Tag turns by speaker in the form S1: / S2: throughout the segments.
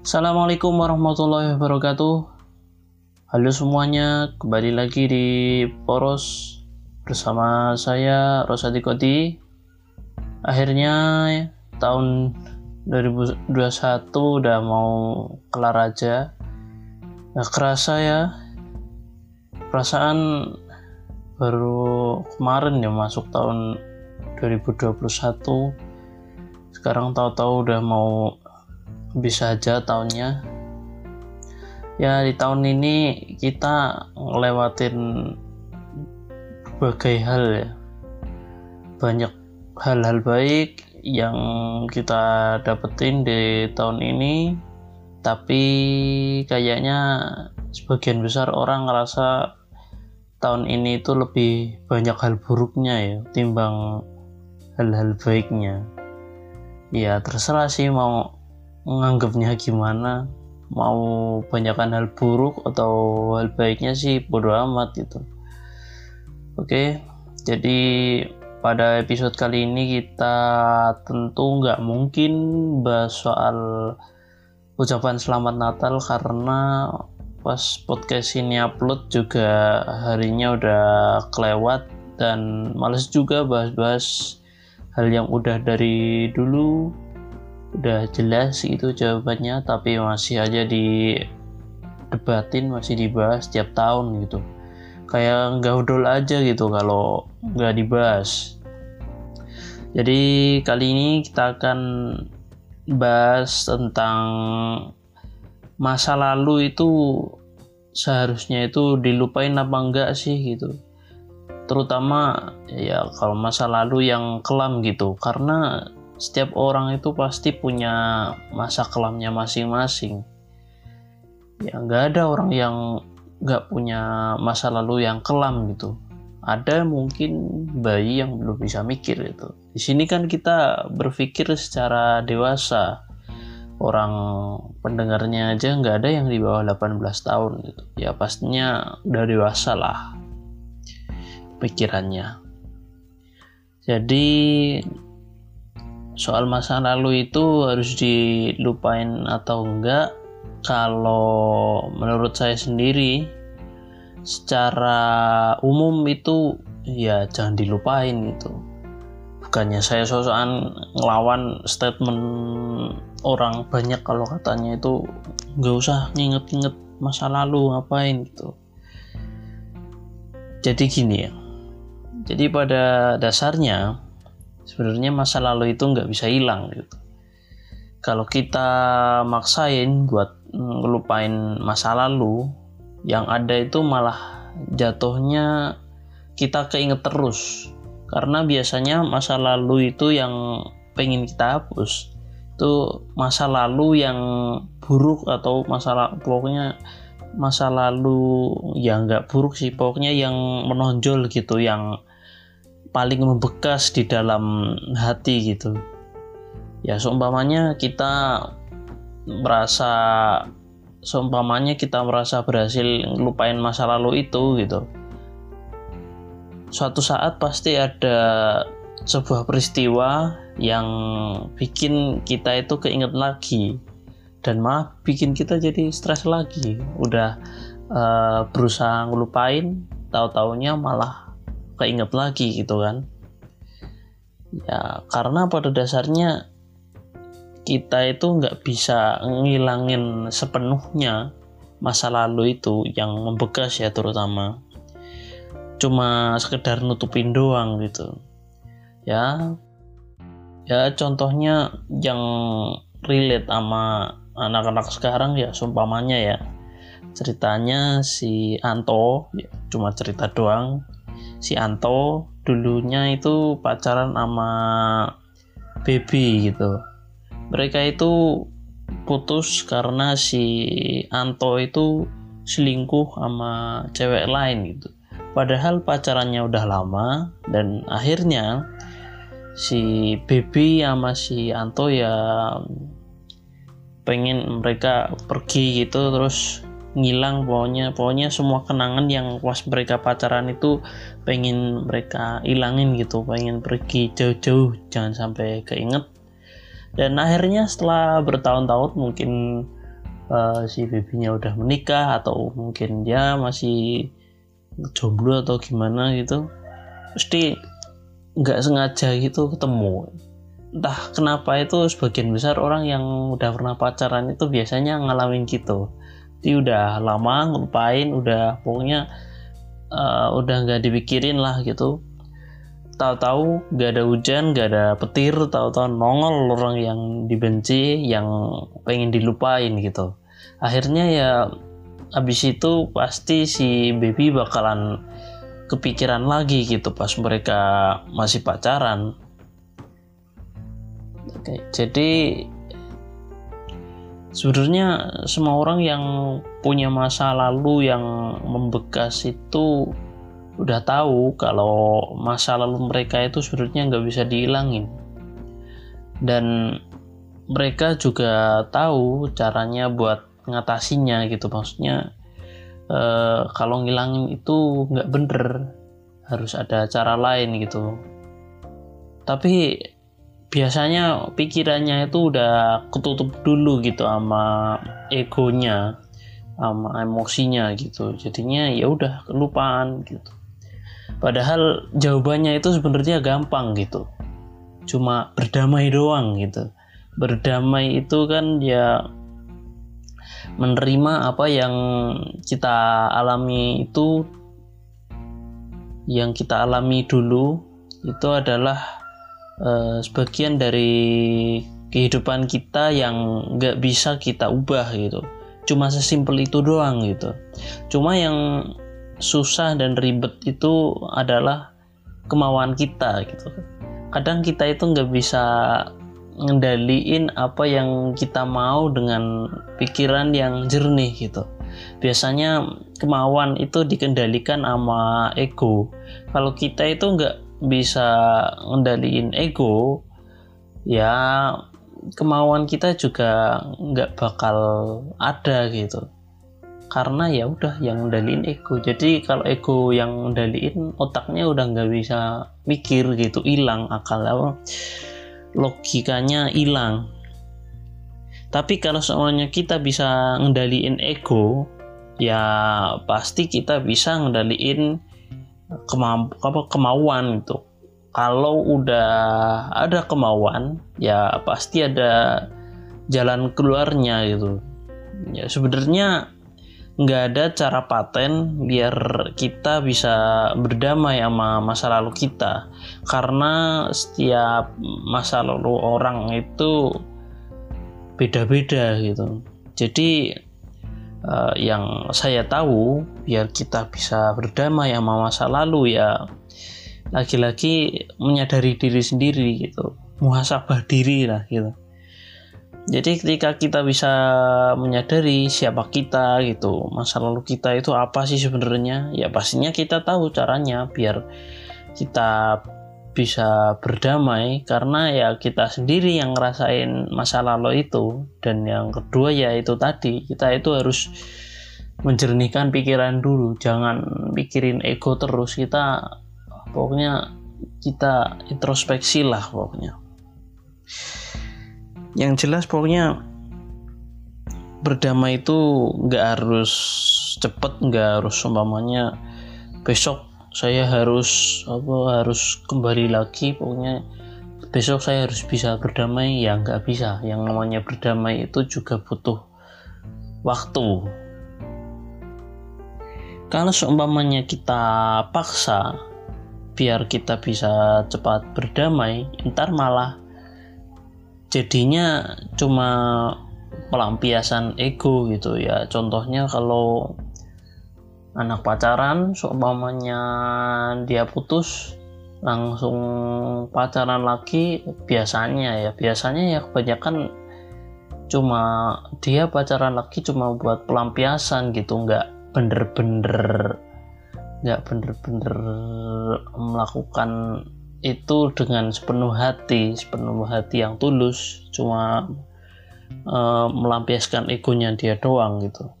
S1: Assalamualaikum warahmatullahi wabarakatuh. Halo semuanya, kembali lagi di Poros bersama saya Rosadi Koti. Akhirnya tahun 2021 udah mau kelar aja. Gak kerasa ya. Perasaan baru kemarin ya masuk tahun 2021. Sekarang tahu-tahu udah mau bisa aja tahunnya. Ya di tahun ini kita ngelewatin berbagai hal ya. Banyak hal-hal baik yang kita dapetin di tahun ini tapi kayaknya sebagian besar orang ngerasa tahun ini itu lebih banyak hal buruknya ya timbang hal-hal baiknya. Ya terserah sih mau menganggapnya gimana? Mau banyakkan hal buruk atau hal baiknya sih bodo amat gitu. Oke jadi pada episode kali ini kita tentu nggak mungkin bahas soal ucapan selamat Natal karena pas podcast ini upload juga harinya udah kelewat dan males juga bahas-bahas hal yang udah dari dulu udah jelas itu jawabannya tapi masih aja di debatin masih dibahas setiap tahun gitu. Kayak nggak udol aja gitu kalau nggak dibahas. Jadi kali ini kita akan bahas tentang masa lalu itu seharusnya itu dilupain apa enggak sih gitu. Terutama ya kalau masa lalu yang kelam gitu. Karena setiap orang itu pasti punya masa kelamnya masing-masing. Ya nggak ada orang yang nggak punya masa lalu yang kelam gitu. Ada mungkin bayi yang belum bisa mikir itu di sini kan kita berpikir secara dewasa. Orang pendengarnya aja nggak ada yang di bawah 18 tahun gitu. Ya pastinya udah dewasa lah pikirannya. Jadi soal masa lalu itu harus dilupain atau enggak? Kalau menurut saya sendiri secara umum itu ya jangan dilupain gitu. Bukannya saya sosokan ngelawan statement orang banyak kalau katanya itu nggak usah nginget-nginget masa lalu ngapain gitu. Jadi gini ya. Jadi pada dasarnya sebenarnya masa lalu itu nggak bisa hilang gitu. Kalau kita maksain buat ngelupain masa lalu yang ada itu malah jatuhnya kita keinget terus. Karena biasanya masa lalu itu yang pengen kita hapus itu masa lalu yang buruk atau masalah pokoknya masa lalu ya nggak buruk sih pokoknya yang menonjol gitu yang paling membekas di dalam hati gitu. Ya seumpamanya kita merasa seumpamanya kita merasa berhasil lupain masa lalu itu gitu. Suatu saat pasti ada sebuah peristiwa yang bikin kita itu keinget lagi. Dan malah bikin kita jadi stres lagi. Udah uh, berusaha ngelupain tahu-taunya malah keinget lagi gitu kan. Ya karena pada dasarnya kita itu nggak bisa ngilangin sepenuhnya masa lalu itu yang membekas ya terutama. Cuma sekedar nutupin doang gitu. Ya ya contohnya yang relate sama anak-anak sekarang ya sumpamanya ya. Ceritanya si Anto ya, cuma cerita doang si Anto dulunya itu pacaran sama Baby gitu. Mereka itu putus karena si Anto itu selingkuh sama cewek lain gitu. Padahal pacarannya udah lama dan akhirnya si Baby sama si Anto ya pengen mereka pergi gitu terus ngilang pokoknya pokoknya semua kenangan yang pas mereka pacaran itu pengen mereka ilangin gitu pengen pergi jauh-jauh jangan sampai keinget. Dan akhirnya setelah bertahun-tahun mungkin uh, si babynya udah menikah atau mungkin dia masih jomblo atau gimana gitu pasti nggak sengaja gitu ketemu. Entah kenapa itu sebagian besar orang yang udah pernah pacaran itu biasanya ngalamin gitu dia udah lama ngelupain udah pokoknya uh, udah nggak dipikirin lah gitu. Tahu-tahu gak ada hujan gak ada petir tahu-tahu nongol orang yang dibenci yang pengen dilupain gitu. Akhirnya ya abis itu pasti si baby bakalan kepikiran lagi gitu pas mereka masih pacaran. Oke jadi sebenarnya semua orang yang punya masa lalu yang membekas itu udah tahu kalau masa lalu mereka itu sebenarnya nggak bisa dihilangin. Dan mereka juga tahu caranya buat ngatasinya gitu. Maksudnya eh, kalau ngilangin itu nggak bener harus ada cara lain gitu. Tapi biasanya pikirannya itu udah ketutup dulu gitu sama egonya sama emosinya gitu jadinya ya udah kelupaan gitu Padahal jawabannya itu sebenarnya gampang gitu. Cuma berdamai doang gitu. Berdamai itu kan ya menerima apa yang kita alami itu yang kita alami dulu itu adalah uh, sebagian dari kehidupan kita yang nggak bisa kita ubah gitu. Cuma sesimpel itu doang gitu. Cuma yang susah dan ribet itu adalah kemauan kita gitu. Kadang kita itu nggak bisa ngendaliin apa yang kita mau dengan pikiran yang jernih gitu. Biasanya kemauan itu dikendalikan sama ego. Kalau kita itu nggak bisa ngendaliin ego ya kemauan kita juga nggak bakal ada gitu. Karena ya udah yang ngendaliin ego. Jadi kalau ego yang ngendaliin otaknya udah nggak bisa mikir gitu hilang akal. Logikanya hilang. Tapi kalau semuanya kita bisa ngendaliin ego ya pasti kita bisa ngendaliin kemamp apa, kemauan itu kalau udah ada kemauan ya pasti ada jalan keluarnya gitu. Ya sebenarnya nggak ada cara paten biar kita bisa berdamai sama masa lalu kita. Karena setiap masa lalu orang itu beda-beda gitu. Jadi uh, yang saya tahu biar kita bisa berdamai sama masa lalu ya lagi-lagi menyadari diri sendiri gitu muhasabah diri lah gitu jadi ketika kita bisa menyadari siapa kita gitu, masa lalu kita itu apa sih sebenarnya? Ya pastinya kita tahu caranya biar kita bisa berdamai karena ya kita sendiri yang ngerasain masa lalu itu. Dan yang kedua ya itu tadi kita itu harus menjernihkan pikiran dulu. Jangan pikirin ego terus. Kita pokoknya kita introspeksi lah pokoknya. Yang jelas pokoknya berdamai itu nggak harus cepet nggak harus umpamanya besok saya harus apa harus kembali lagi. Pokoknya besok saya harus bisa berdamai. Ya nggak bisa. Yang namanya berdamai itu juga butuh waktu. Kalau seumpamanya kita paksa biar kita bisa cepat berdamai ntar malah jadinya cuma pelampiasan ego gitu. Ya contohnya kalau anak pacaran seumpamanya dia putus langsung pacaran lagi biasanya ya biasanya ya kebanyakan cuma dia pacaran lagi cuma buat pelampiasan gitu nggak bener-bener nggak bener-bener melakukan itu dengan sepenuh hati, sepenuh hati yang tulus, cuma uh, melampiaskan egonya dia doang gitu.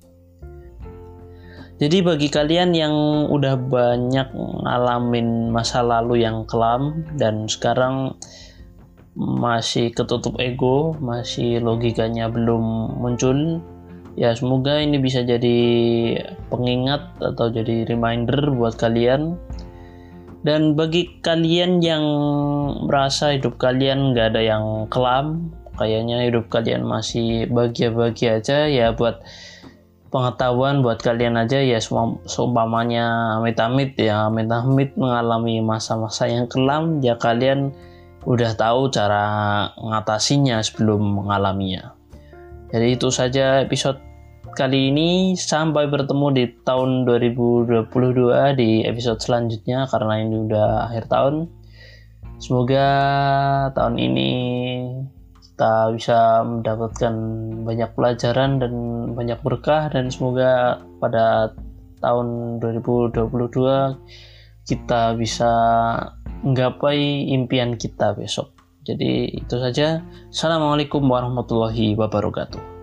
S1: Jadi bagi kalian yang udah banyak ngalamin masa lalu yang kelam dan sekarang masih ketutup ego, masih logikanya belum muncul, ya semoga ini bisa jadi pengingat atau jadi reminder buat kalian. Dan bagi kalian yang merasa hidup kalian nggak ada yang kelam kayaknya hidup kalian masih bahagia-bahagia aja ya buat pengetahuan buat kalian aja ya seumpamanya amit-amit ya amit-amit mengalami masa-masa yang kelam ya kalian udah tahu cara ngatasinya sebelum mengalaminya. Jadi itu saja episode kali ini. Sampai bertemu di tahun 2022 di episode selanjutnya karena ini udah akhir tahun. Semoga tahun ini kita bisa mendapatkan banyak pelajaran dan banyak berkah dan semoga pada tahun 2022 kita bisa menggapai impian kita besok. Jadi itu saja. Assalamualaikum warahmatullahi wabarakatuh.